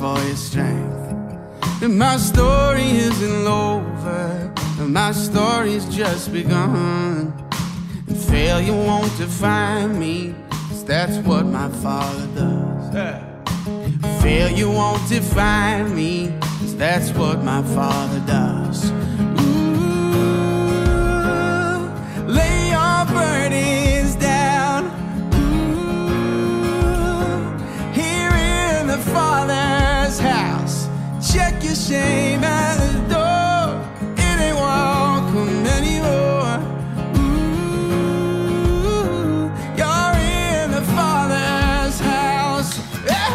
For your strength. And my story isn't over, and my story's just begun. And failure won't define me, 'cause that's what my father does. Failure won't define me, 'cause that's what my father does. Shame at the door. It ain't welcome anymore. Ooh, you're in the Father's house. Yeah.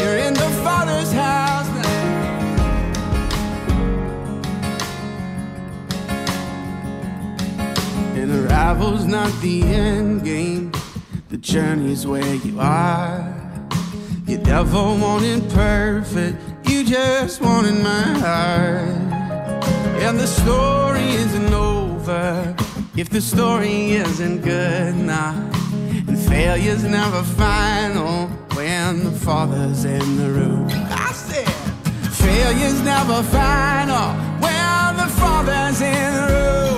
You're in the Father's house now. And arrival's not the end game. The journey's where you are. You never wanted perfect, you just wanted my heart. And the story isn't over if the story isn't good enough. And failure's never final when the father's in the room. I said, failure's never final when the father's in the room.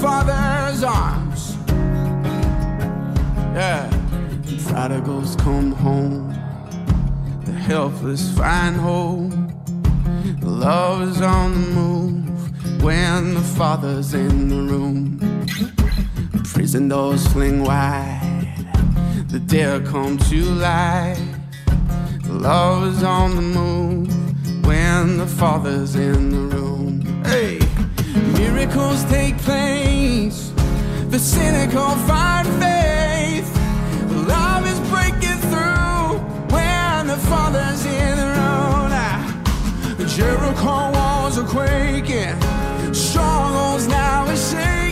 Father's arms. Yeah. Prodigals come home, the helpless find hope. Love is on the move when the Father's in the room. Prison doors fling wide, the dead come to life. Love is on the move when the Father's in the room. Hey, miracles take place. The cynical find faith. Love is breaking through when the Father's in the room. The Jericho walls are quaking. Strongholds now are shaking.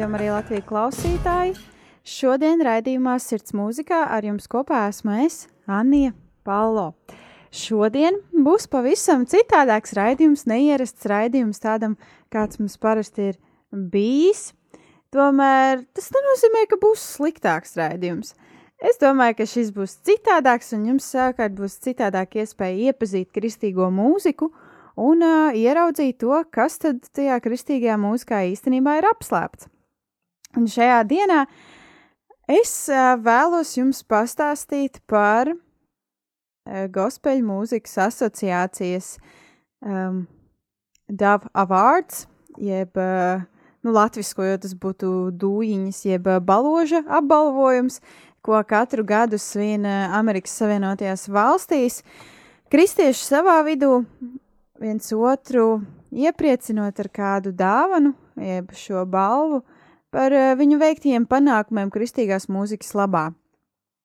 Radiokamā arī Latvijas klausītāji! Šodien raidījumā Sirds mūzikā ar jums kopā esmu es, Anija Palo. Šodien būs pavisam citādāks raidījums, neierasts raidījums tādam, kāds mums parasti ir bijis. Tomēr tas nenozīmē, ka būs sliktāks raidījums. Es domāju, ka šis būs citādāks, un jums savukārt būs citādāk iespēja iepazīt kristīgo mūziku un uh, ieraudzīt to, kas tad tajā kristīgajā mūzikā īstenībā ir apslēpts. Un šajā dienā es uh, vēlos jums pastāstīt par uh, Gospel mūzikas asociācijas um, Dove Awards, jeb uh, nu, latviskojot, tas būtu dūjiņas, jeb baloža apbalvojums, ko katru gadu svin Amerikas Savienotajās valstīs. Kristieši savā vidū viens otru iepriecinot ar kādu dāvanu, jeb šo balvu par viņu veiktiem panākumiem kristīgās mūzikas labā.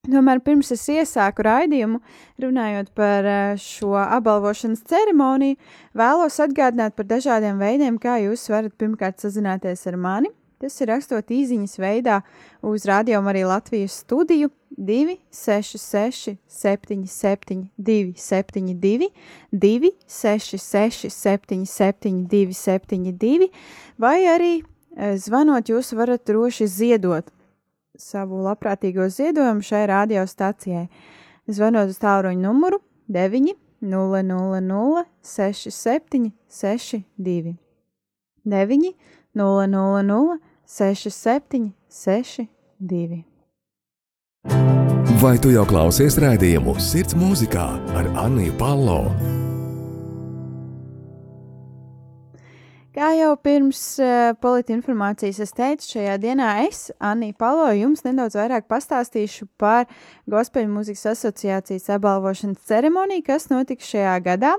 Tomēr pirms es iesāku raidījumu, runājot par šo apbalvošanas ceremoniju, vēlos atgādināt par dažādiem veidiem, kā jūs varat pirmkārt sazināties ar mani. Tas ir rakstot īsiņas veidā uz radio arī Latvijas studiju 266, 77, 272, 266, 77, 272, vai arī zvanot, jūs varat droši ziedot savu labprātīgo ziedojumu šai radiostacijai. Zvanot uz tālruņa numuru 9 000 67 62 9 000 67 62 Vai tu jau klausies rādījumu Sirds mūzikā ar Anniju Palo? Kā jau pirms uh, politi informācijas es teicu, šajā dienā es, Anija Palo, jums nedaudz vairāk pastāstīšu par Gospēļu mūzikas asociācijas apbalvošanas ceremoniju, kas notiks šajā gadā,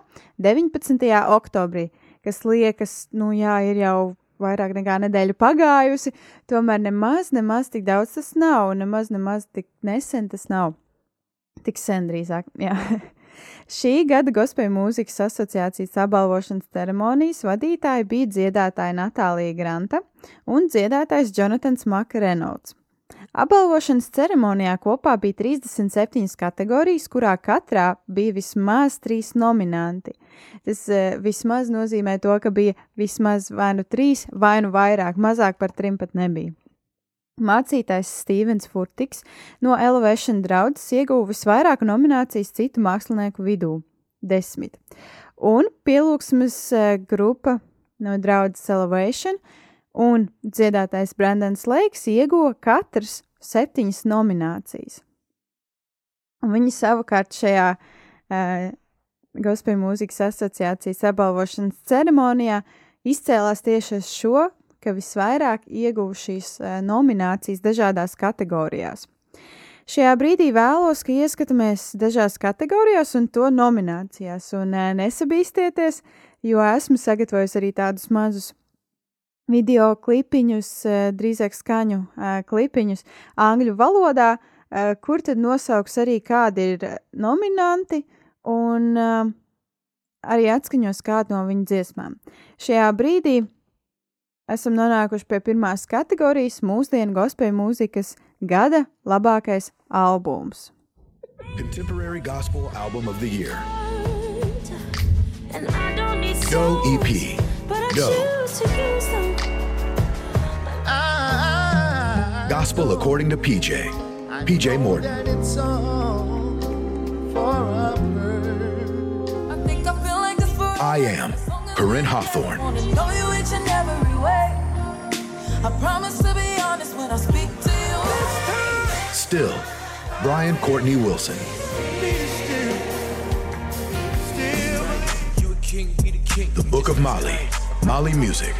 19. oktobrī, kas liekas, nu jā, ir jau vairāk nekā nedēļa pagājusi, tomēr nemaz, nemaz tik daudz tas nav, nemaz, nemaz tik nesen tas nav. Tik sen drīzāk, jā. Šī gada Gospēļu mūzikas asociācijas apbalvošanas ceremonijas vadītāja bija dziedātāja Natālija Granta un dziedātājs Jonatans Maka Reynolds. Apbalvošanas ceremonijā kopā bija 37 kategorijas, kurā katrā bija vismaz trīs nominanti. Tas e, vismaz nozīmē to, ka bija vismaz vai nu trīs, vai nu vairāk, mazāk par trim pat nebija. Mācītājs Stevens Furtiks no Elevation draudzes ieguva visvairāk nominācijas citu mākslinieku vidū - desmit. Un pielūgsmes eh, grupa no draudzes Elevation un dziedātājs Brandons Leiks ieguva katrs septiņas nominācijas. Un viņi savukārt šajā uh, Gospel mūzikas asociācijas apbalvošanas ceremonijā izcēlās tieši ar šo ka visvairāk ieguva šīs eh, nominācijas dažādās kategorijās. Šajā brīdī vēlos, ka ieskatāmies dažās kategorijās un to nominācijās, un eh, nesabīstieties, jo esmu sagatavojis arī tādus mazus video klipiņus, eh, drīzāk skaņu klipiņus angļu valodā, kur tad nosauks arī kādi ir nominanti un arī atskaņos kādu no viņu dziesmām. Šajā brīdī esam nonākuši pie pirmās kategorijas mūsdienu gospel mūzikas gada labākais albums. Contemporary Gospel Album of the Year. Go EP. Go. Gospel according to PJ. PJ Morton. I am Corinne Hawthorne. Still, Brian Courtney Wilson. The Book of Molly, Molly Music.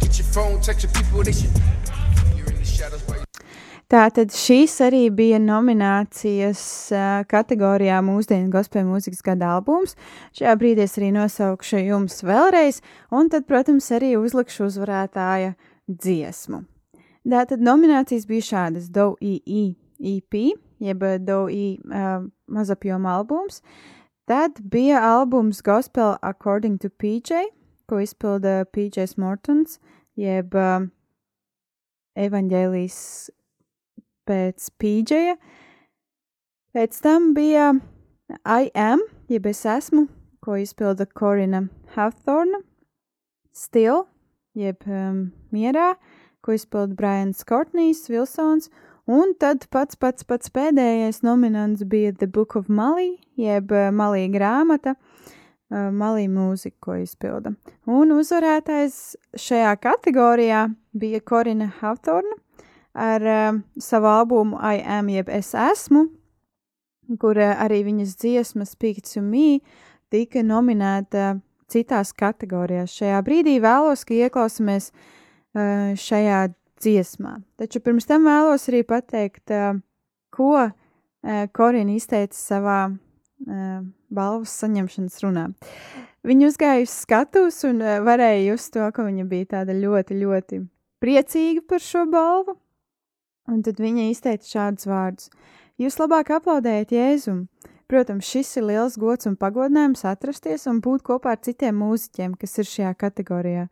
Get your phone, text your people, they should. You're in the shadows by Tātad šīs arī bija nominācijas kategorijā mūsdienu gospel mūzikas gada albums. Šajā brīdī es arī nosaukšu jums vēlreiz, un tad, protams, arī uzlikšu uzvarētāja dziesmu. Tātad nominācijas bija šādas: DOE EP, jeb DOE uh, mazapjoma albums. Tad bija albums Gospel According to PJ, ko izpilda PJs Mortons, jeb uh, evaņģēlijas pēc PJ. Pēc tam bija I am, jeb es esmu, ko izpilda Korina Hawthorne. Still, jeb um, mierā, ko izpilda Brians Kortnijs, Vilsons, un tad pats pats pats pēdējais nominants bija The Book of Mali, jeb uh, Malī grāmata, uh, Malī mūzika, ko izpilda. Un uzvarētājs šajā kategorijā bija Korina Hawthorne ar uh, savu albumu I Am, jeb Es esmu, kur uh, arī viņas dziesma Speak to Me tika nominēta citās kategorijās. Šajā brīdī vēlos, ka ieklausāmies uh, šajā dziesmā. Taču pirms tam vēlos arī pateikt, uh, ko uh, Korina izteica savā uh, balvas saņemšanas runā. Viņa uzgāja uz skatuves un uh, varēja just to, ka viņa bija tāda ļoti, ļoti priecīga par šo balvu. Un tad viņa izteica šādus vārdus: Jūs labāk aplaudējat Jēzum, Protams, šis ir liels gods un pagodinājums atrasties un būt kopā ar citiem mūziķiem, kas ir šajā kategorijā.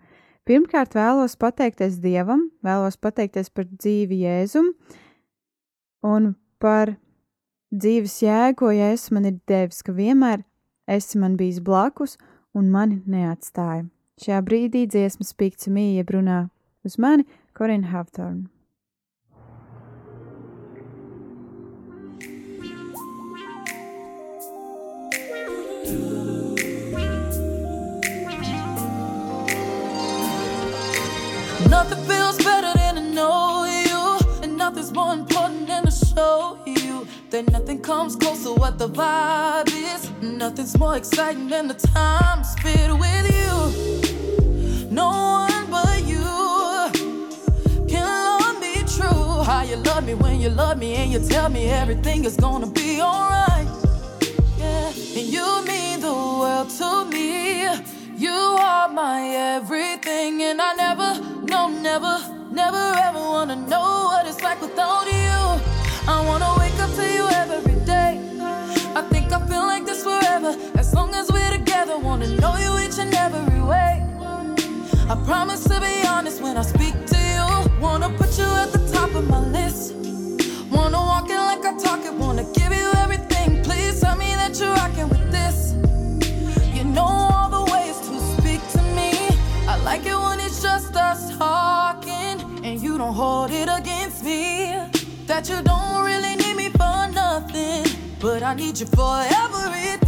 Pirmkārt, vēlos pateikties Dievam, vēlos pateikties par dzīvi Jēzum un par dzīves jēgu, ko Jēzus man ir devis, ka vienmēr esi man bijis blakus un mani neatstāja. Šajā brīdī dziesmas pikts mīja brunā uz mani Korina Hawthorne. That nothing comes close to what the vibe is. Nothing's more exciting than the time spent with you. No one but you can love me true. How you love me when you love me, and you tell me everything is gonna be alright. Yeah, and you mean the world to me. You are my everything, and I never, no, never, never ever wanna know what it's like without you. I wanna promise to be honest when I speak to you. Wanna put you at the top of my list. Wanna walk it like I talk it. Wanna give you everything. Please tell me that you're rocking with this. You know all the ways to speak to me. I like it when it's just us talking, and you don't hold it against me. That you don't really need me for nothing, but I need you for everything.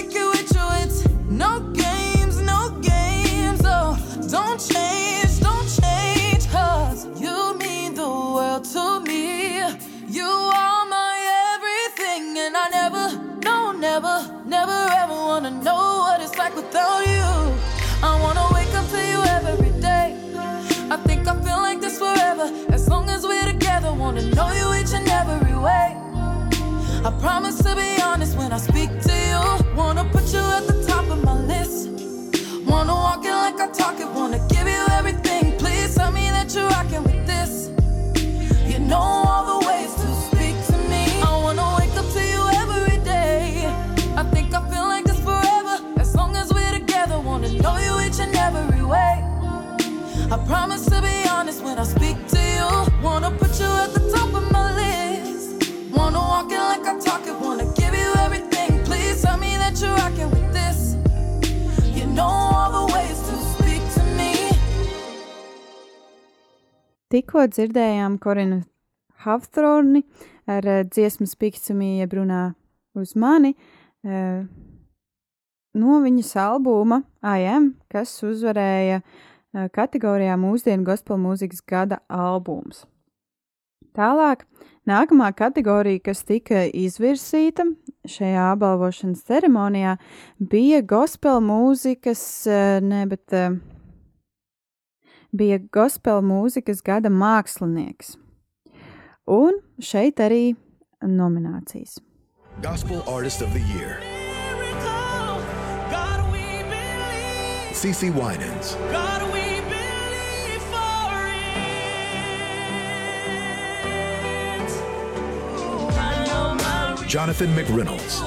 Every time I kick it Tikko dzirdējām Korinu Hafthorni ar uh, dziesmas Pikcumija brunā uz mani uh, no viņas albuma AM, kas uzvarēja uh, kategorijā mūsdienu gospel mūzikas gada albums. Tālāk, nākamā kategorija, kas tika izvirsīta šajā apbalvošanas ceremonijā, bija gospel mūzikas, ne, bet bija gospel mūzikas gada mākslinieks. Un šeit arī nominācijas. Gospel Artist of the Year. CC Winans, God, Jonathan McReynolds,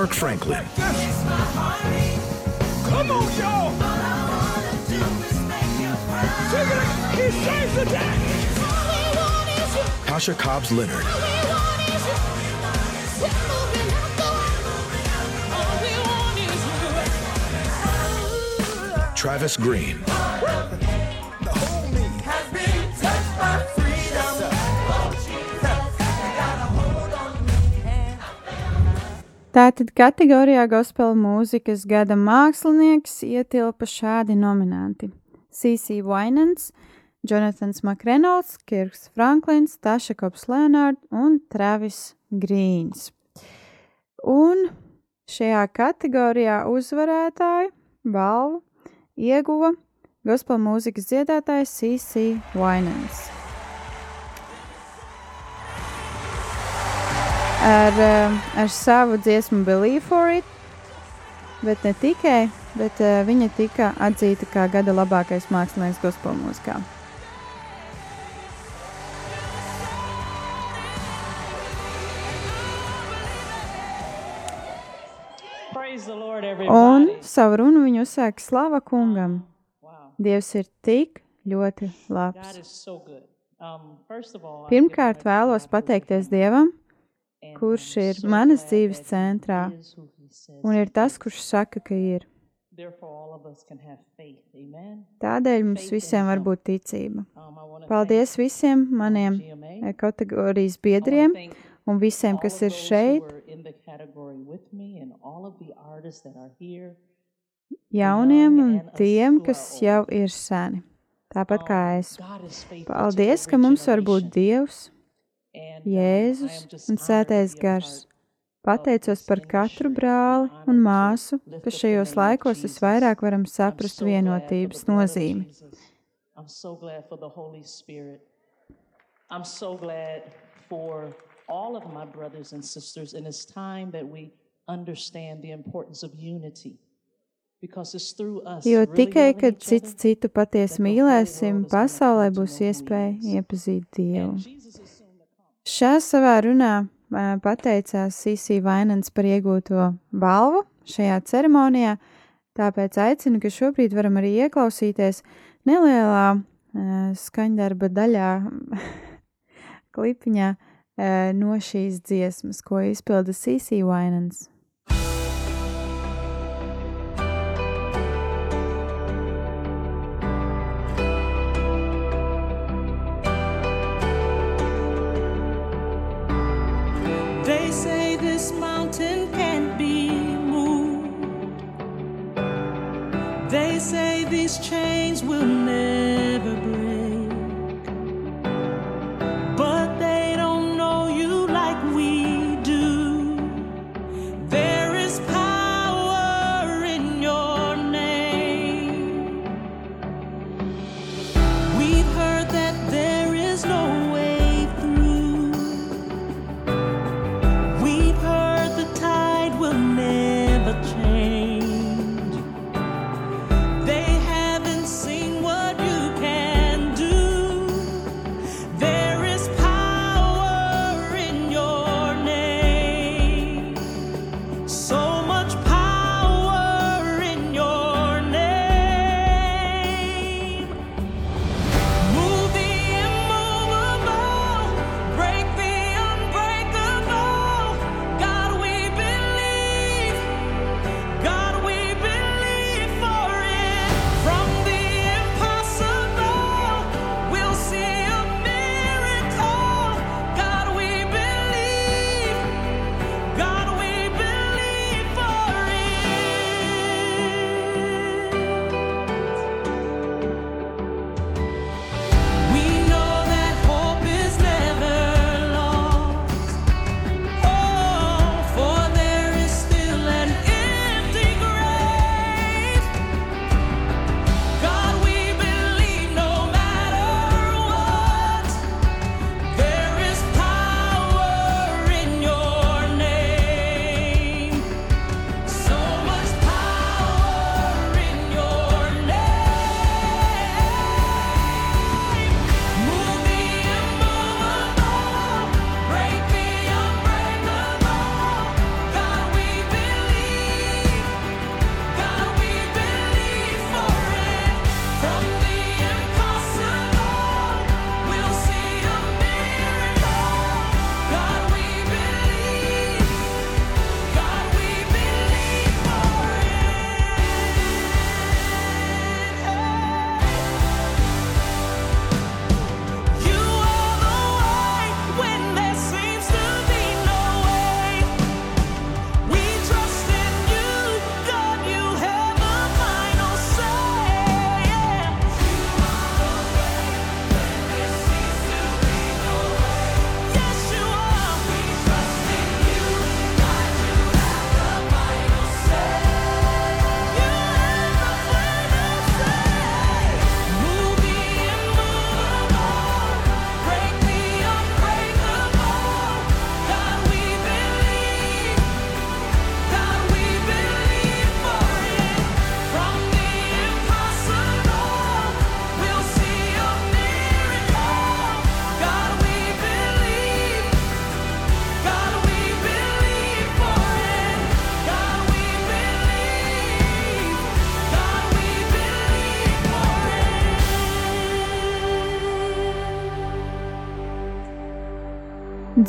Kirk Franklin, Come on, y'all. He saves the day. Tasha Cobbs Leonard, Travis Green, Tātad kategorijā gospel mūzikas gada mākslinieks ietilpa šādi nominanti: C.C. Winans, Jonathans Makrenolds, Kirks Franklins, Taša Kops Leonard un Travis Grīns. Un šajā kategorijā uzvarētāju balvu ieguva gospel mūzikas dziedātājs C.C. Winans. Ar, eh, ar savu dziesmu Believe for It, bet ne tikai, bet uh, viņa tika atzīta kā gada labākais mākslinieks gospel mūzikā. Lord, Un savu runu viņa uzsāka slava kungam. Wow, Dievs ir tik ļoti labs. so. Um, first of all, Pirmkārt, vēlos pateikties. Dievam, kurš ir manas dzīves centrā un ir tas, kurš saka, ka ir. Tādēļ mums visiem var būt ticība. Um, Paldies visiem maniem eh, kategorijas biedriem un visiem, kas ir šeit, jauniem un tiem, kas jau ir seni. Tāpat kā Um, es. Paldies, ka mums var būt. Dievs, Jēzus am just un Sētais Gars. Pateicos par katru brāli un māsu, kas šajos laikos visvairāk varam saprast vienotības nozīmi. I'm so glad for all of my brothers and sisters. And it's time that we understand the importance of unity. Jo tikai, kad cits citu patiesi mīlēsim, pasaulē būs iespēja iepazīt Dievu. Šā savā runā pateicās Sīsī Vainans par iegūto balvu šajā ceremonijā, tāpēc aicinu, ka šobrīd varam arī ieklausīties nelielā ā, skaņdarba daļā, klipiņā ā, no šīs dziesmas, ko izpilda Sīsī Vainans.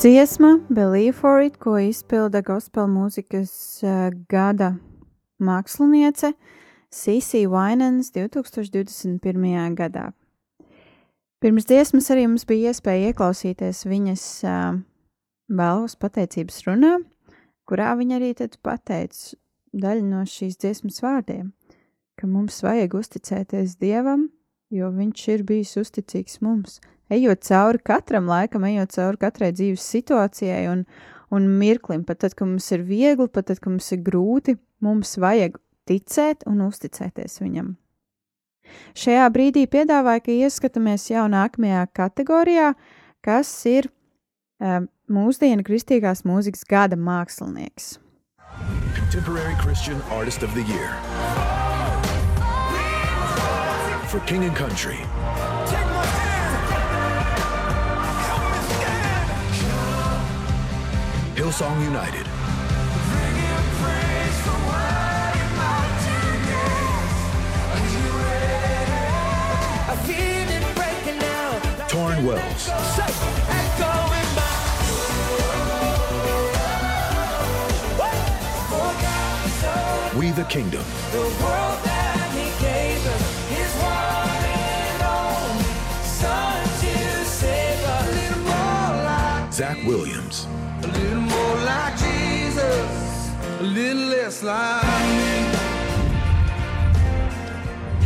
Dziesma Believe for It, ko izpilda gospel mūzikas uh, gada māksliniece Sīsī Vainens 2021. gadā. Pirms dziesmas arī mums bija iespēja ieklausīties viņas uh, vēlos pateicības runā, kurā viņa arī tad pateica daļu no šīs dziesmas vārdiem, ka mums vajag uzticēties Dievam, jo Viņš ir bijis uzticīgs mums, ejot cauri katram laikam, ejot cauri katrai dzīves situācijai un, un mirklim, pat tad, kad mums ir viegli, pat tad, kad mums ir grūti, mums vajag ticēt un uzticēties viņam. Šajā brīdī piedāvāju, ka ieskatāmies jau nākamajā kategorijā, kas ir um, mūsdienu kristīgās mūzikas gada mākslinieks. Contemporary Christian Artist of the Year. For King and Country. Hillsong United. Torn Wells. We the Kingdom. The world that he gave us, his one and only son to save us. Zach Williams. Little more like Jesus, a little less like me.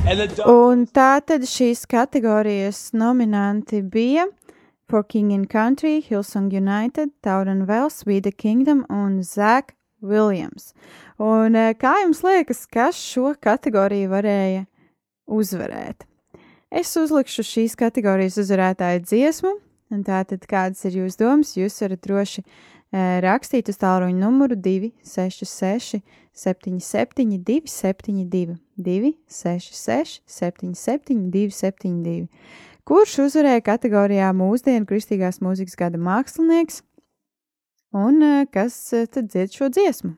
Un tā tad šīs kategorijas nominanti bija For King and Country, Hillsong United, Tauran Wells, We the Kingdom un Zach Williams. Un eh, kā jums liekas, kas šo kategoriju varēja uzvarēt? Es uzlikšu šīs kategorijas uzvarētāju dziesmu, un tātad kādas ir jūsu domas, jūs varat droši eh, rakstīt uz tālruņa numuru 266 77 272 266 77 272. Kurš uzvarēja kategorijā mūsdienu kristīgās mūzikas gada mākslinieks un eh, kas eh, tad dzied šo dziesmu?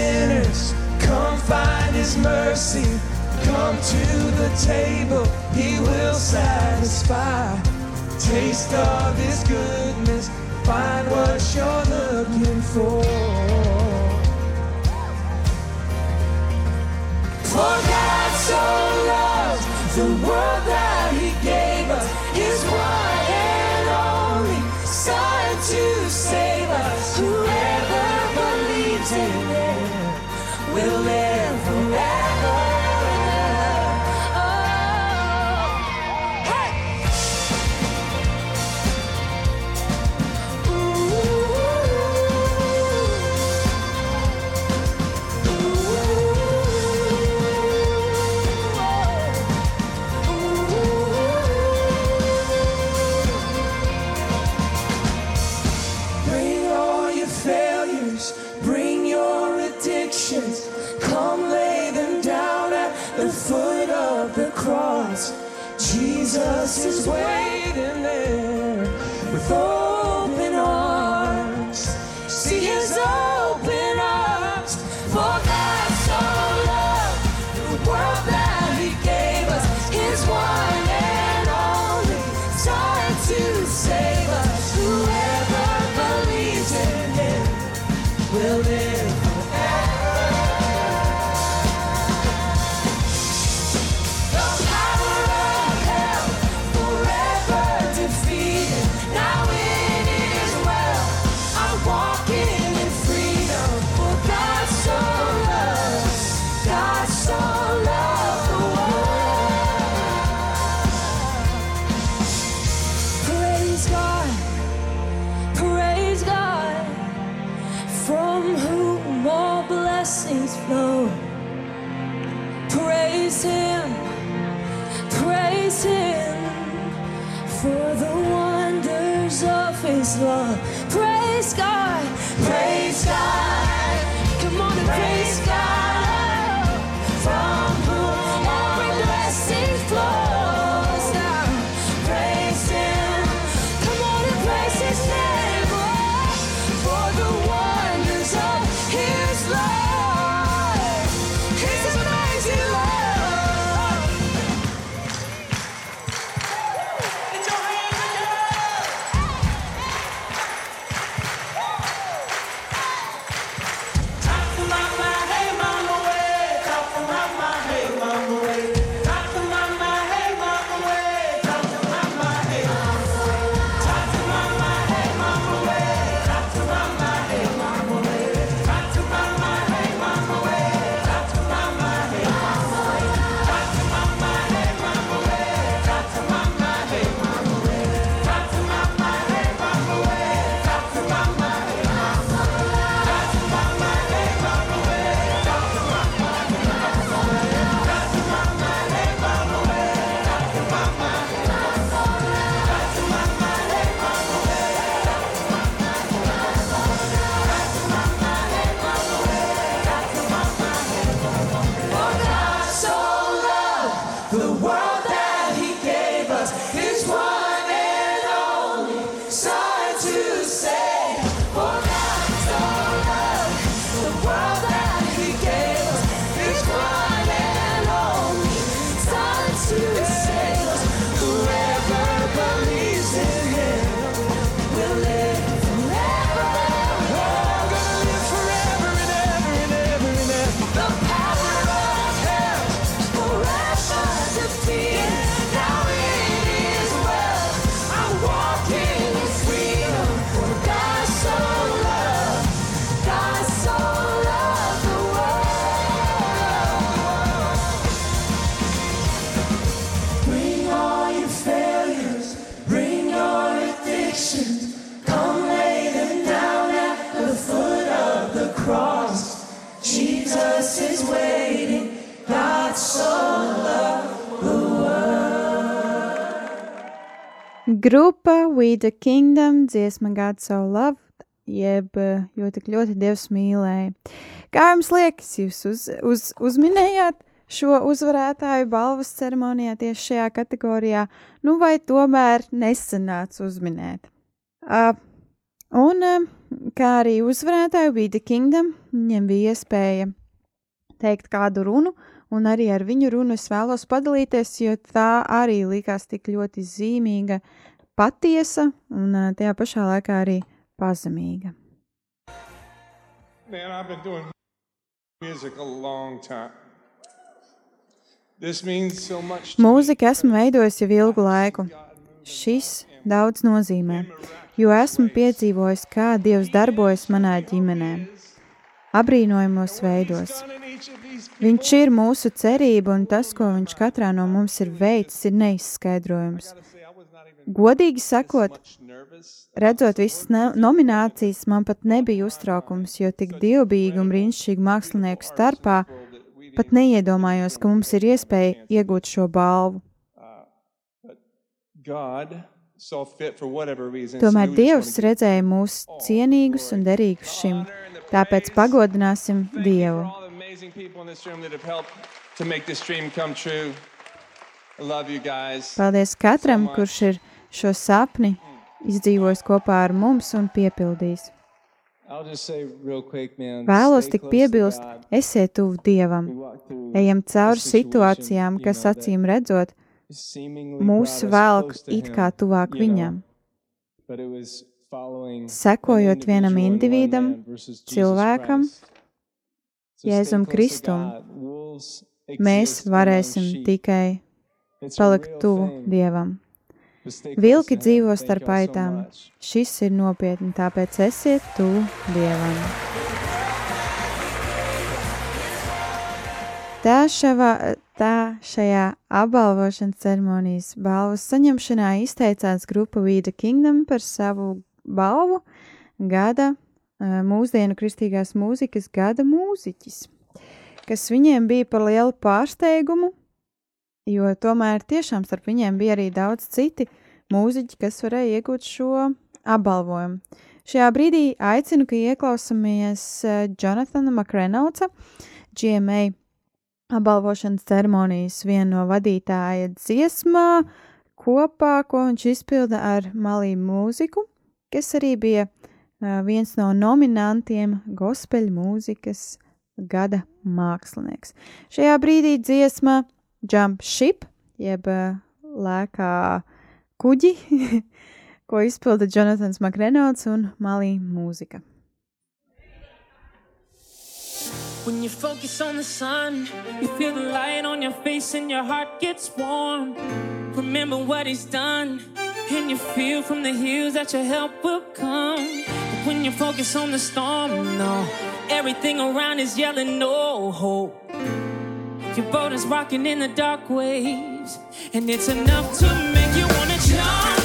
Sinners, come find His mercy. Come to the table, He will satisfy. Taste of His goodness, find what you're looking for. For God so loved the world that He gave us His one and only Son to save us. Whoever believes in will live forever. Is waiting there 算 Grupa We the Kingdom, dziesma God So Loved, jeb jo tik ļoti Dievs mīlēja. Kā jums liekas, jūs uz, uz, uzminējāt šo uzvarētāju balvas ceremonijā tieši šajā kategorijā, nu vai tomēr nesanāca uzminēt? Uh, un uh, kā arī uzvarētāju We the Kingdom, viņiem bija iespēja teikt kādu runu, un arī ar viņu runu es vēlos padalīties, jo tā arī likās tik ļoti zīmīga, patiesa un ā, tajā pašā laikā arī pazemīga. Man, I've been doing music a long time. So. Mūziku esmu veidojis jau ilgu laiku. Šis daudz nozīmē, jo esmu piedzīvojis, kā Dievs darbojas manā ģimenē, abrīnojamos veidos. Viņš ir mūsu cerība, un tas, ko viņš katrā no mums ir veicis, ir neizskaidrojams. Godīgi sakot. Redzot visas nominācijas, man pat nebija uztraukums, jo tik dievbijīgi un brīnišķīgi mākslinieku starpā pat neiedomājos, ka mums ir iespēja iegūt šo balvu. Reason. Tomēr Dievs redzēja mūs cienīgus un derīgus šim, tāpēc pagodināsim Dievu. Paldies katram, kurš ir šo sapni izdzīvojis kopā ar mums un man. Vēlos tik piebilst, esiet tuvu Dievam, ejam cauri situācijām, kas acīm redzot, mūs velk it kā tuvāk viņam. Sekojot vienam individam, cilvēkam, Jēzum Kristum, mēs varēsim tikai palikt tuvu. Dievam. Vilki dzīvo starp aitām. Šis ir nopietni, tāpēc esiet tuvu Dievam. Tā, šavā, tā šajā apbalvošanas ceremonijas balvas saņemšanā izteicās grupa Vīda Kingdom par savu balvu gada eh, mūsdienu kristīgās mūzikas gada mūziķis, kas viņiem bija par lielu pārsteigumu, jo tomēr tiešām starp viņiem bija arī daudz citi mūziķi, kas varēja iegūt šo apbalvojumu. Šajā brīdī aicinu, ka ieklausāmies eh, Jonathana Makrenauca, GMA apbalvošanas ceremonijas viena no vadītāja dziesmā kopā, ko viņš izpilda ar malī mūziku, kas arī bija uh, viens no nominantiem gospeļu mūzikas gada mākslinieks. Šajā brīdī dziesma Jump Ship, jeb lēkā kuģi, ko izpilda Jonathans Makrenauts un malī mūzika. When you focus on the sun, you feel the light on your face and your heart gets warm. Remember what he's done, and you feel from the hills that your help will come. But when you focus on the storm, no, everything around is yelling no hope. Your boat is rocking in the dark waves, and it's enough to make you wanna jump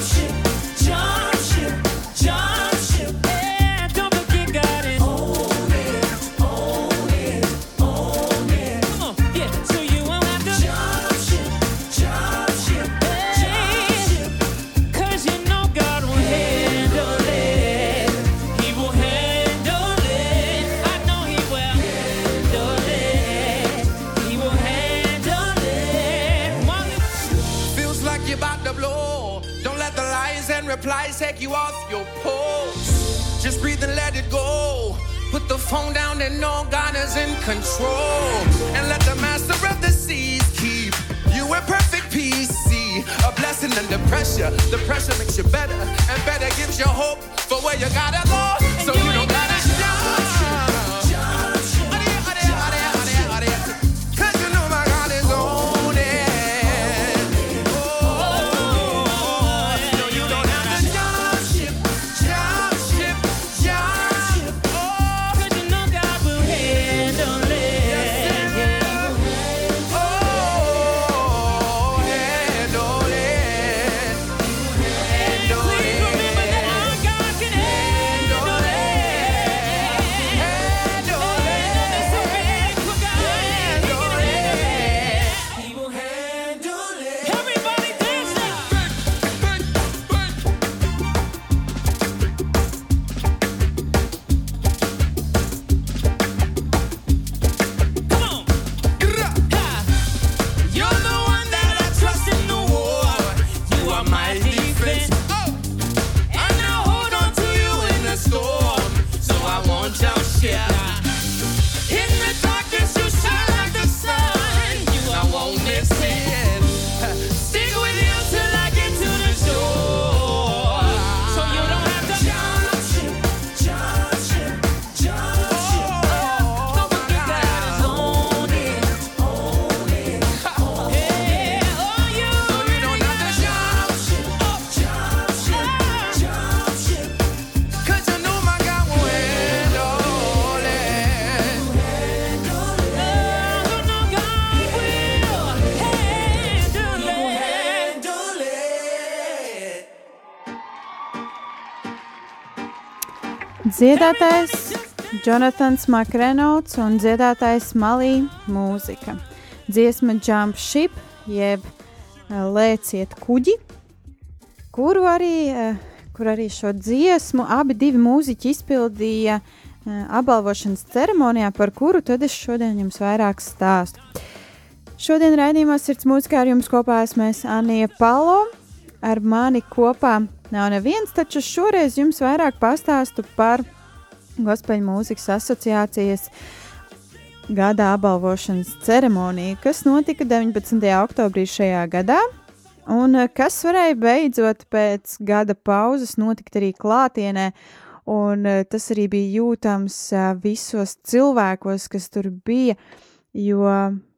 Dziedātājs Jonathans Makrenauts un dziedātājs Malī mūzika. Dziesma Jump Ship, jeb eh, lēciet kuģi, kuru arī, eh, kur arī šo dziesmu abi divi mūziķi izpildīja eh, apbalvošanas ceremonijā, par kuru tad es šodien jums vairāk stāstu. Šodien raidījumā sirds mūzikā ar jums kopā esmu es Anija Palo. Ar mani kopā nav neviens, taču šoreiz jums vairāk pastāstu par Gospēļu mūzikas asociācijas gada apbalvošanas ceremoniju, kas notika 19. oktobrī šajā gadā. Un eh, kas varēja beidzot pēc gada pauzes notikt arī klātienē, un eh, tas arī bija jūtams eh, visos cilvēkos, kas tur bija, jo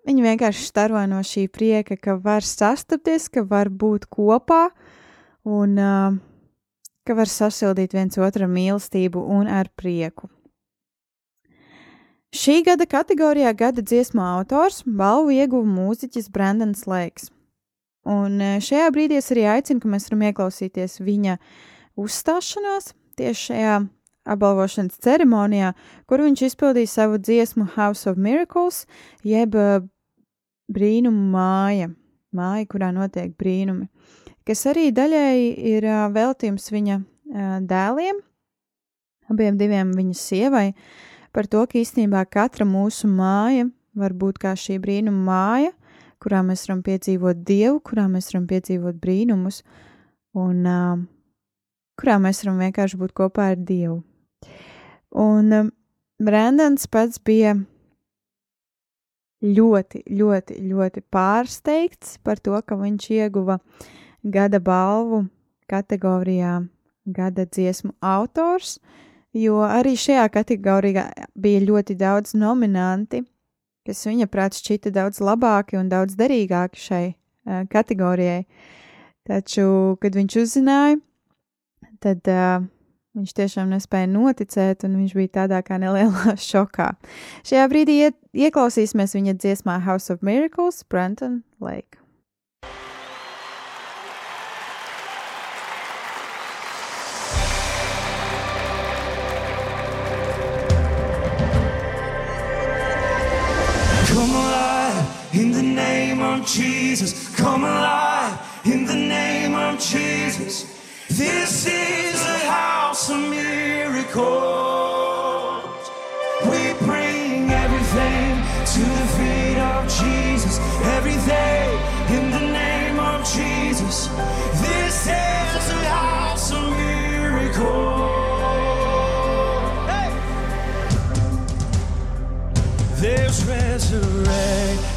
viņi vienkārši staroja no šī prieka, ka var sastapties, ka var būt kopā, un uh, ka var sasildīt viens otru mīlestību un ar prieku. Šī gada kategorijā gada dziesmu autors balvu ieguva mūziķis Brandons Lakes. Un eh, šajā brīdī es arī aicinu, ka mēs varam ieklausīties viņa uzstāšanās tieši šajā apbalvošanas ceremonijā, kur viņš izpildīja savu dziesmu House of Miracles, jeb eh, brīnumu māja, māja, kurā notiek brīnumi, kas arī daļēji ir veltījums viņa uh, dēliem, abiem diviem viņa sievai, par to, ka īstenībā katra mūsu māja var būt kā šī brīnuma māja, kurā mēs varam piedzīvot dievu, kurā mēs varam piedzīvot brīnumus, un uh, kurā mēs varam vienkārši būt kopā ar dievu. Un uh, Brendans pats bija ļoti, ļoti, ļoti pārsteigts par to, ka viņš ieguva gada balvu kategorijā gada dziesmu autors, jo arī šajā kategorijā bija ļoti daudz nominanti, kas viņa prāt šķita daudz labāki un daudz derīgāki šai uh, kategorijai. Taču, kad viņš uzzināja, tad uh, viņš tiešām nespēja noticēt, un viņš bija tādā kā nelielā šokā. Šajā brīdī iet, ieklausīsimies viņa dziesmā House of Miracles, Brenton Lake. Of Jesus. Come alive in the name of Jesus. This is a house of miracles. We bring everything to the feet of Jesus. Everything in the name of Jesus. This is a house of miracles. Hey! There's resurrection.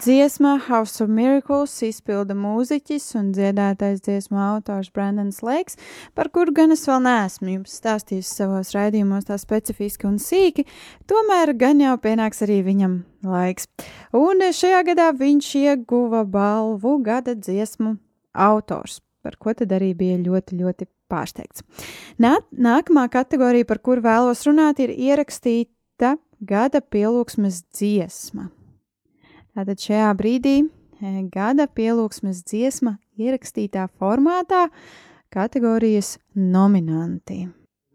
Dziesmā House of Miracles izpilda mūziķis un dziedātais dziesmu autors Brandons Lakes, par kuru gan es vēl neesmu jums stāstījis savos raidījumos tā specifiski un sīki, tomēr gan jau pienāks arī viņam laiks. Un šajā gadā viņš ieguva balvu gada dziesmu autors, par ko tad arī bija ļoti, ļoti pārsteigts. Nā, nākamā kategorija, par kuru vēlos runāt, ir ierakstīta gada pielūgsmes dziesma. Tātad šajā brīdī e, gada pielūgsmes dziesma ierakstītā formātā kategorijas nominanti.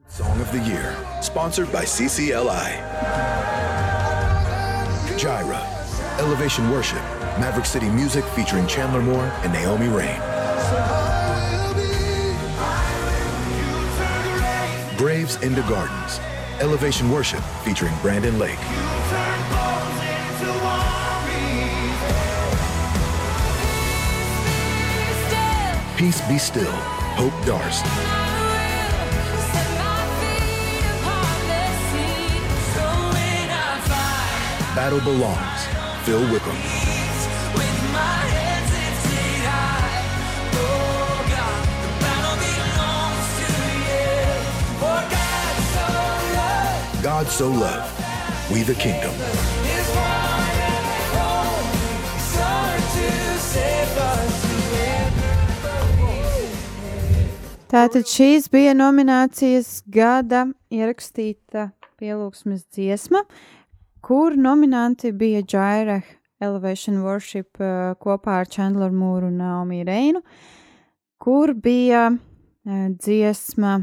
Song of the Year, sponsored by CCLI. Gyra, Elevation Worship, Maverick City Music featuring Chandler Moore and Naomi Rain. Braves into Gardens, Elevation Worship featuring Brandon Lake. Peace Be Still, Hope Darst. Battle Belongs, Phil Wickham. God So Loved, We the Kingdom. Tātad šīs bija nominācijas gada ierakstīta pielūgsmes dziesma, kur nominanti bija Jaira Elevation Worship uh, kopā ar Chandler Mūru un Naomi Reinu, kur bija uh, dziesma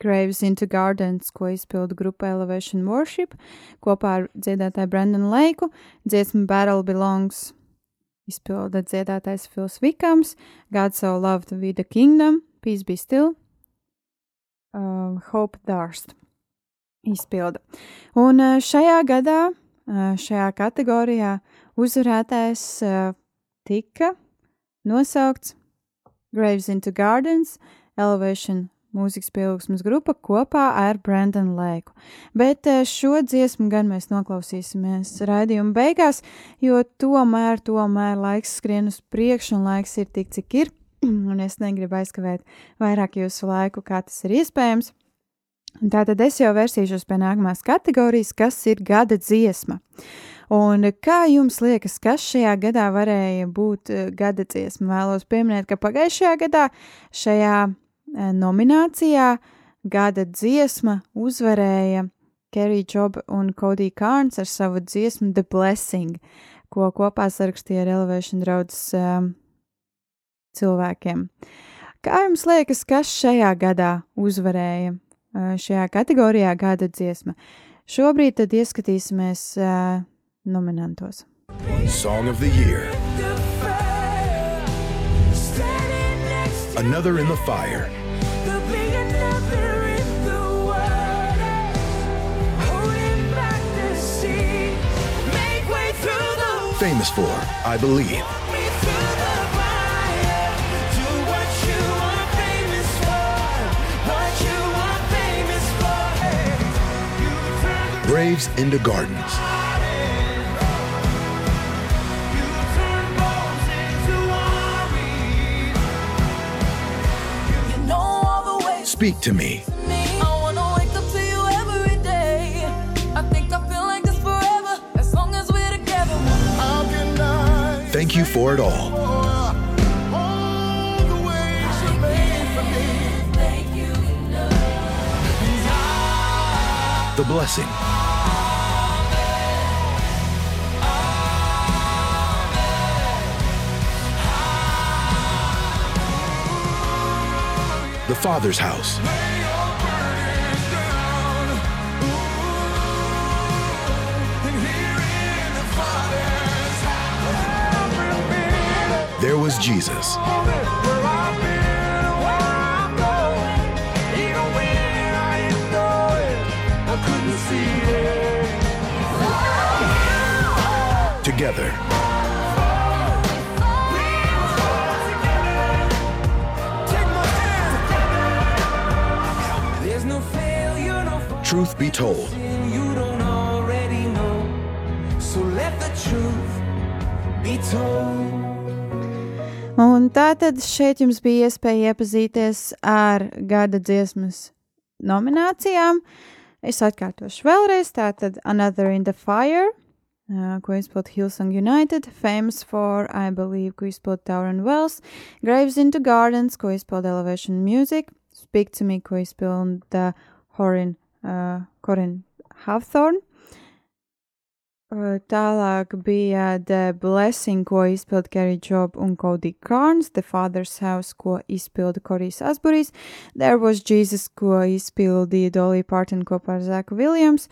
Graves into Gardens, ko izpilda grupa Elevation Worship kopā ar dziedātāju Brandonu Leiku, dziesma Battle Belongs izpilda dziedātājs Fils Vikams, God So Loved the Kingdom, Peace Be Still, uh, Hope Darst izpilda. Un uh, šajā gadā, uh, šajā kategorijā uzvarētājs uh, tika nosaukts Graves into Gardens, Elevation mūzikas pielūgsmes grupa kopā ar Brandonu Lēku. Bet uh, šo dziesmu gan mēs noklausīsimies raidījuma beigās, jo tomēr, tomēr laiks skrien uz priekšu un laiks ir tik, cik ir un es negribu aizkavēt vairāk jūsu laiku, kā tas ir iespējams. Tātad es jau vērsīšos pie nākamās kategorijas, kas ir gada dziesma. Un kā jums liekas, kas šajā gadā varēja būt uh, gada dziesma? Vēlos pieminēt, ka pagājušajā gadā šajā uh, nominācijā gada dziesma uzvarēja Kerry Job un Cody Kārns ar savu dziesmu The Blessing, ko kopā sarakstīja ar Elevation draudzes um, cilvēkiem. Kā jums liekas, kas šajā gadā uzvarēja šajā kategorijā gada dziesma? Šobrīd tad ieskatīsimies uh, nominantos. Song of the Year. Another in the Fire. Famous for I Believe. As we're together. How can I Thank you for it all. all the ways The Father's House. There was Jesus. Together. Truth be told. in you don't already know. So let the truth be told. Un tātad šeit jums bija iespēja iepazīties ar gada dziesmas nominācijām. Es atkārtošu vēlreiz. Tātad Another in the Fire, uh, ko izpilda Hillsong United, Famous for, I Believe, ko izpilda Tauren Wells, Graves into Gardens, ko izpilda Elevation Music, Speak to Me, ko izpilda Horin, uh, Corin Hawthorne. Tālāk bija The Blessing, ko izpilda Kerry Job un Cody Carnes, The Father's House, ko izpilda Korijs Asburijs, There Was Jesus, ko izpildīja Dolly Parton kopā ar Zaku Williams,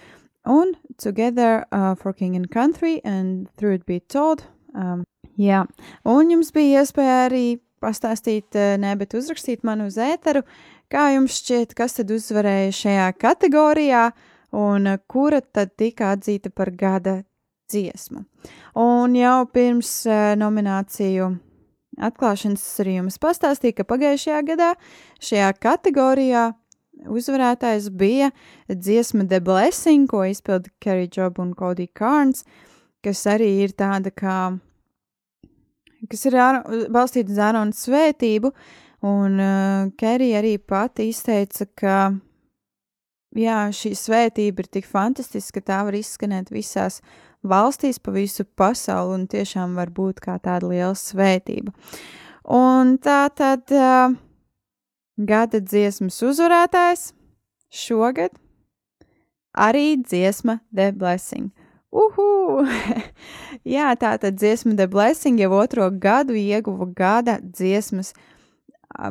un Together uh, for King and Country and Through It Be Told. Um, jā, un jums bija iespēja arī pastāstīt, ne, bet uzrakstīt man uz ēteru, kā jums šķiet, kas tad uzvarēja šajā kategorijā, un uh, kura tad tika atzīta par gada dziesmu. Un jau pirms uh, nomināciju atklāšanas es arī jums pastāstīju, ka pagājušajā gadā šajā kategorijā uzvarētājs bija dziesma The Blessing, ko izpilda Kerry Job un Cody Carnes, kas arī ir tāda kā, kas ir balstīta uz Ārona svētību, un uh, Kerry arī pati izteica, ka jā, šī svētība ir tik fantastiska, ka tā var izskanēt visās valstīs pa visu pasauli un tiešām var būt kā tāda liela svētība. Un tā tad uh, gada dziesmas uzvarētājs šogad arī dziesma The Blessing. Uhu! Jā, tā tad dziesma The Blessing jau otro gadu ieguva gada dziesmas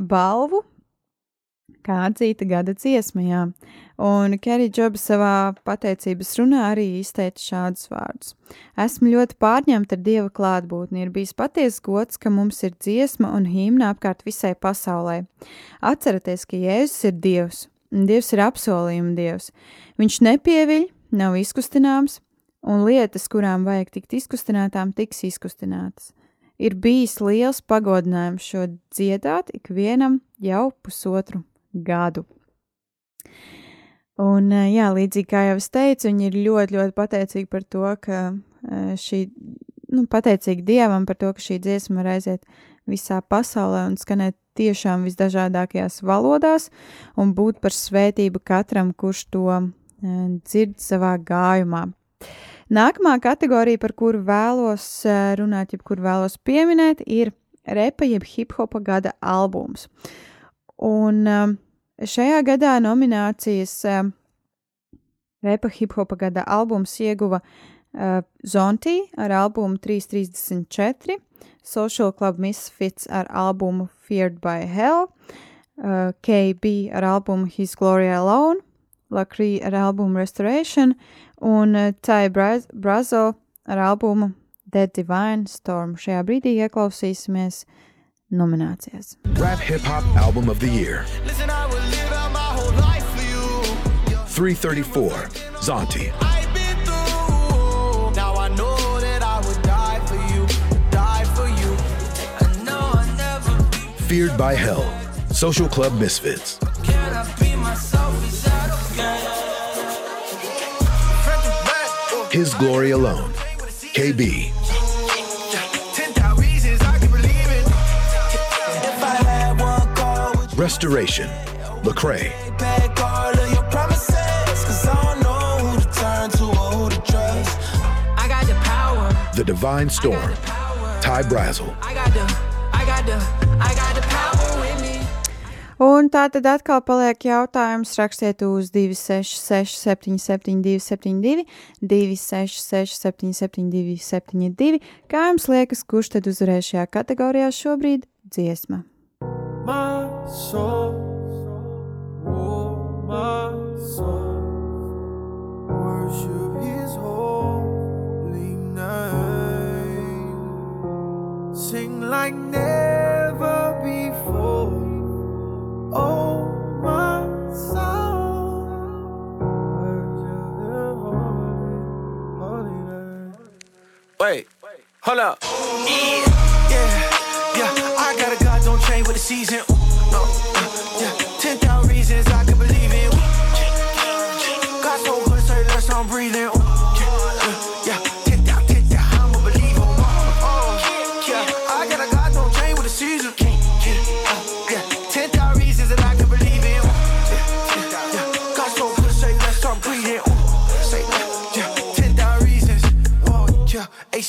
balvu, kā atzīta gada dziesma, jā. Un Kerija Džoba savā pateicības runā arī izteica šādus vārdus. Esmu ļoti pārņemta ar Dieva klātbūtni. Ir bijis patiesa gods, ka mums ir dziesma un himna apkārt visai pasaulē. Atcerieties, ka Jēzus ir Dievs, un Dievs ir apsolījuma Dievs. Viņš nepieviļ, nav izkustināms, un lietas, kurām vajag tikt izkustinātām, tiks izkustinātas. Ir bijis liels pagodinājums šo dziedāt ikvienam jau pusotru gadu. Un, jā, līdzīgi kā jau es teicu, viņi ir ļoti, ļoti pateicīgi par to, ka šī, nu, pateicīgi Dievam par to, ka šī dziesma var aiziet visā pasaulē un skanēt tiešām visdažādākajās valodās un būt par svētību katram, kurš to dzird savā gājumā. Nākamā kategorija, par kuru vēlos runāt, jeb kuru vēlos pieminēt, ir repa jeb hip hopa gada albums. Un um, Šajā gadā nominācijas uh, Repa hip hopa gada albums ieguva Zonti ar albumu 334, Social Club Misfits ar albumu Feared by Hell, KB ar albumu His Glory Alone, Lacree ar albumu Restoration un uh, Ty Braz Brazo ar albumu Dead Divine Storm. Šajā brīdī ieklausīsimies nominācijās. Rap Hip Hop Album of the Year. 334, Zonti. Feared by Hell, Social Club Misfits. His Glory Alone, KB. Restoration, Lecrae. The Divine Storm, Ty Brazel. Un tā tad atkal paliek jautājums. Rakstiet uz 266, 77, 272, 266, 77, 72. Kā jums liekas, kurš tad uzvarēs šajā kategorijā šobrīd? Dziesma. My soul, oh my soul, worship His holy name. Sing like never Oh, Wait, hold up. Yeah, yeah, yeah. I got a God, don't change with the season.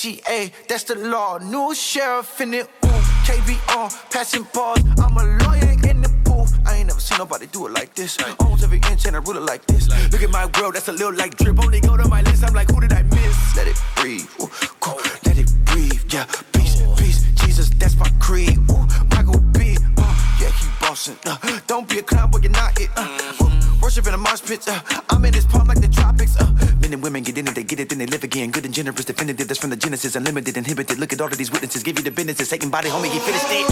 ACA, that's the law. New sheriff in it. Ooh, KB on, passing balls. I'm a lawyer in the booth. I ain't never seen nobody do it like this. Owns every inch and I rule it like this. Look at my world, that's a little like drip. Only go to my list, I'm like, who did I miss? Let it breathe, ooh, cool. let it breathe, yeah. Peace, oh. peace, Jesus, that's my creed. Ooh, bossing. Uh, don't be a clown, boy, you're not it. Uh, ooh, worship in a mosh pit. Uh, I'm in this palm like the tropics. Uh, men and women get in it, they get it, then they live again. Good and generous, definitive. That's from the Genesis, unlimited, inhibited. Look at all of these witnesses, give you the business. Satan body, homie, he finished it.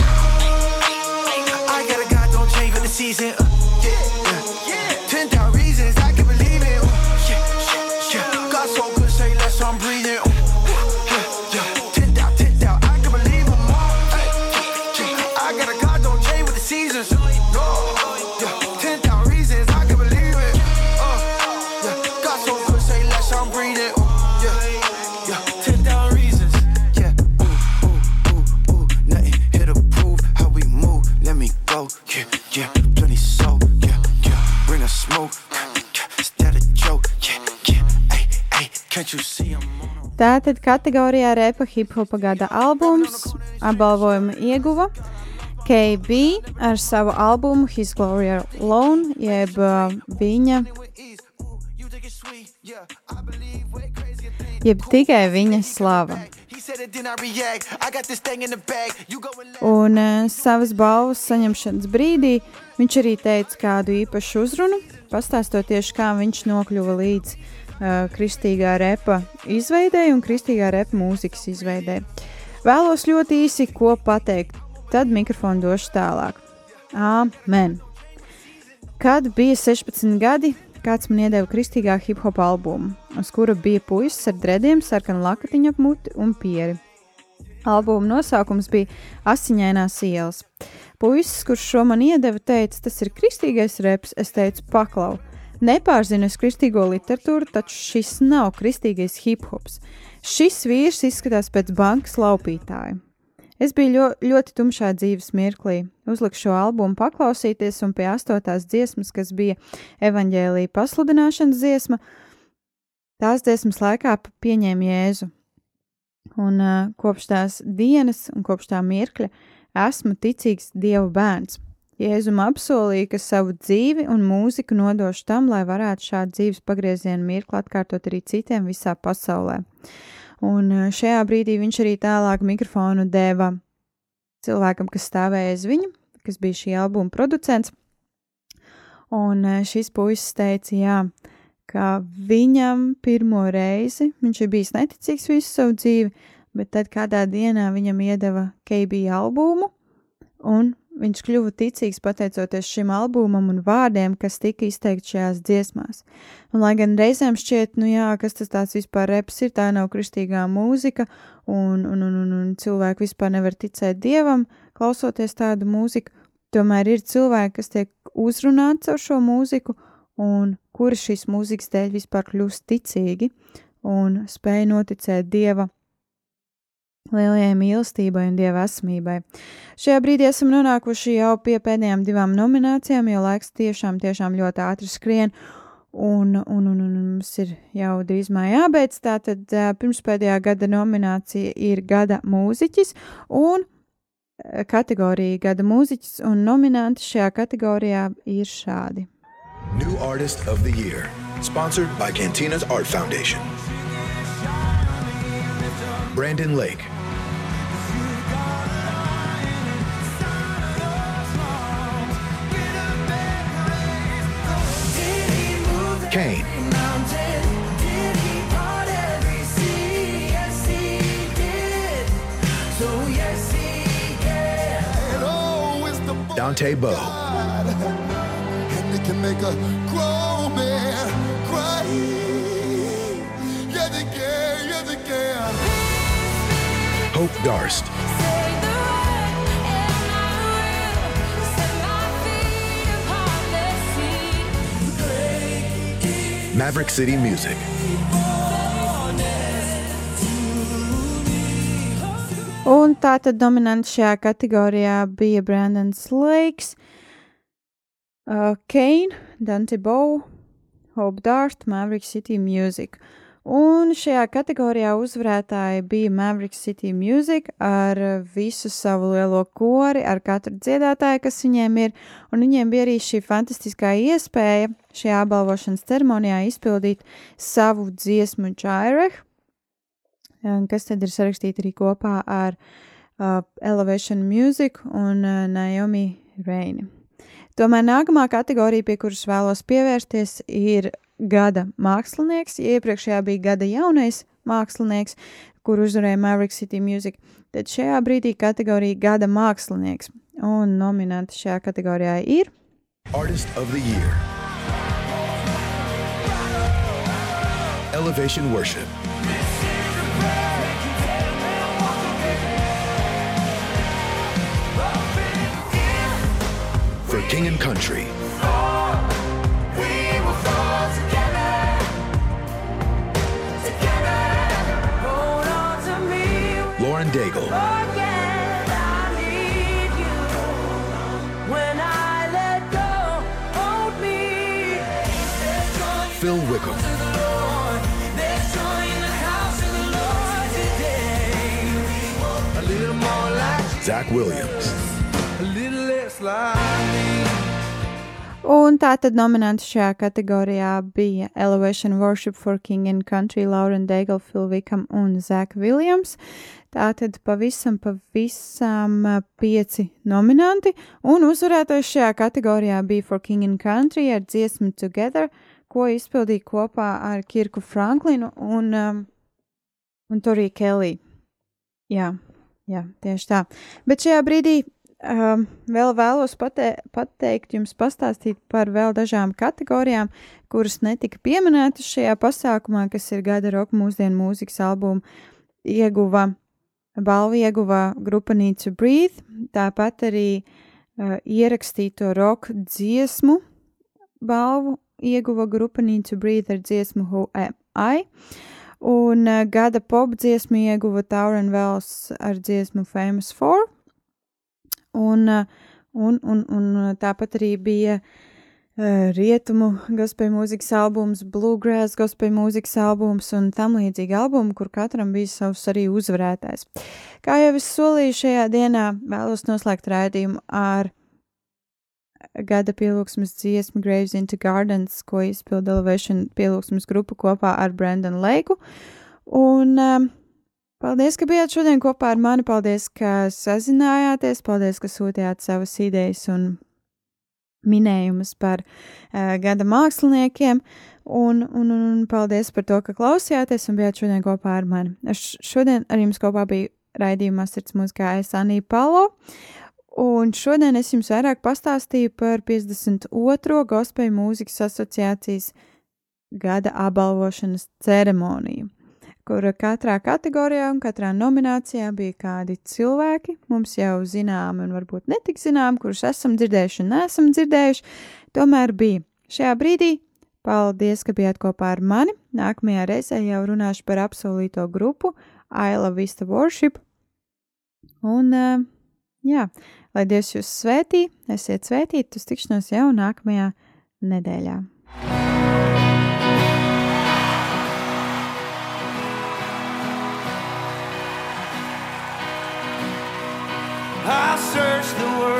I got a God, don't change for the season. Uh, yeah, yeah. Tātad kategorijā repa hip hopa gada albums apbalvojumu ieguva KB ar savu albumu His Glory Alone, jeb uh, viņa. Jeb tikai viņa slava. Un uh, savas balvas saņemšanas brīdī viņš arī teica kādu īpašu uzrunu, pastāstot tieši, kā viņš nokļuva līdz uh, kristīgā repa izveidē un kristīgā repa mūzikas izveidē. Vēlos ļoti īsi ko pateikt, tad mikrofonu došu tālāk. Amen! Kad bija 16 gadi, kāds man iedeva kristīgā hip hop albumu, uz kura bija puisis ar drediem, sarkanu lakatiņu ap muti un pieri. Albuma nosaukums bija Asiņainās ielas. Puisis, kurš šo man iedeva, teica, tas ir kristīgais reps. Es teicu, paklau, nepārzinu es kristīgo literatūru, taču šis nav kristīgais hip hops. Šis vīrs izskatās pēc bankas laupītāja. Es biju ļo, ļoti tumšā dzīves mirklī. Uzliku šo albumu paklausīties, un pie astotās dziesmas, kas bija evaņģēlīja pasludināšanas dziesma, tās dziesmas laikā pieņēma Jēzu. Un uh, kopš tās dienas un kopš tā mirkļa esmu ticīgs Dieva bērns. Jēzum apsolīja, ka savu dzīvi un mūziku nodošu tam, lai varētu šādu dzīves pagriezienu mirkli atkārtot arī citiem visā pasaulē. Un šajā brīdī viņš arī tālāk mikrofonu deva cilvēkam, kas stāvēja aiz viņa, kas bija šī albuma producents. Un šis puisis teica, jā, ka viņam pirmo reizi viņš ir bijis neticīgs visu savu dzīvi, bet tad kādā dienā viņam iedeva KB albumu, un viņš kļuva ticīgs pateicoties šim albumam un vārdiem, kas tika izteikti šajās dziesmās. Un, lai gan reizēm šķiet, nu jā, kas tas tāds vispār reps ir, tā nav kristīgā mūzika, un, un, un, un, un cilvēki vispār nevar ticēt dievam, klausoties tādu mūziku, tomēr ir cilvēki, kas tiek uzrunāti ar šo mūziku, un kuri šīs mūzikas dēļ vispār kļūst ticīgi un spēj noticēt dieva lielajai mīlestībai un dieva esmībai. Šajā brīdī esam nonākuši jau pie pēdējām divām nominācijām, jo laiks tiešām, tiešām ļoti ātri skrien. Un, un, un, un mums ir jau drīzumā jābeidz. Tātad pirmspēdējā gada nominācija ir gada mūziķis un kategorija gada mūziķis, un nominanti šajā kategorijā ir šādi. New Artist of the Year, sponsored by Cantina's Art Foundation. Brandon Lake. Kane. Dante Bowe. Hope Darst. Maverick City Music. Un tā tad dominants šajā kategorijā bija Brandons Lakes, uh, Kane, Dante Bow, Hope Dart, Maverick City Music. Un šajā kategorijā uzvarētāji bija Maverick City Music ar visu savu lielo kori, ar katru dziedātāju, kas viņiem ir, un viņiem bija arī šī fantastiskā iespēja šajā apbalvošanas ceremonijā izpildīt savu dziesmu Jaireh, kas tad ir sarakstīta arī kopā ar uh, Elevation Music un uh, Naomi Reini. Tomēr nākamā kategorija, pie kuras vēlos pievērsties, ir gada mākslinieks. Iepriekšējā bija gada jaunais mākslinieks, kur uzvarēja Maverick City Music. Tad šajā brīdī kategorija gada mākslinieks. Un nominanti šajā kategorijā ir Artist of the Year. Elevation Worship. For King and Country. Lauren Daigle. Oh, yes, go, Phil Wickham. Zach Williams. Un tā tad nominanti šajā kategorijā bija Elevation Worship for King and Country, Lauren Daigle, Phil Wickham un Zach Williams. Tātad pavisam, pavisam ā, pieci nominanti, un uzvarētājs šajā kategorijā bija For King and Country ar dziesmu Together, ko izpildīja kopā ar Kirku Franklinu un, um, un Toriju Kelly. Jā, jā, tieši tā. Bet šajā brīdī um, vēl vēlos pate pateikt, jums pastāstīt par vēl dažām kategorijām, kuras netika pieminētas šajā pasākumā, kas ir gada roka mūsdienu mūzikas albumu ieguva. Balvu ieguva grupa Need to Breathe, tāpat arī uh, ierakstīto roka dziesmu balvu ieguva grupa Need to Breathe ar dziesmu Who Am I, un uh, gada pop dziesmu ieguva Tauren Wells ar dziesmu Famous For, un, uh, un, un, un tāpat arī bija uh, rietumu gospel mūzikas albums, bluegrass gospel mūzikas albums un tam līdzīgi albumi, kur katram bija savs arī uzvarētājs. Kā jau es solīju šajā dienā, vēlos noslēgt raidījumu ar gada pielūgsmes dziesmu Graves into Gardens, ko izpilda Elevation pielūgsmes grupa kopā ar Brandon Leiku. Un um, paldies, ka bijāt šodien kopā ar mani, paldies, ka sazinājāties, paldies, ka sūtījāt savas idejas un minējumus par uh, gada māksliniekiem. Un, un, un, un paldies par to, ka klausījāties un bijāt šodien kopā ar mani. Es šodien ar jums kopā biju raidījumā Sirds mūzikā es Anī Palo. Un šodien es jums vairāk pastāstīju par 52. Gospēļu mūzikas asociācijas gada apbalvošanas ceremoniju, kur katrā kategorijā un katrā nominācijā bija kādi cilvēki, mums jau zināmi un varbūt netik zināmi, kurus esam dzirdējuši un neesam dzirdējuši. Tomēr bija šajā brīdī. Paldies, ka bijāt kopā ar mani. Nākamajā reizē jau runāšu par apsolīto grupu I Love Vista Worship. Un, uh, jā, lai Dievs jūs svētī, esiet svētīti, uz tikšanos jau nākamajā nedēļā. I searched the world,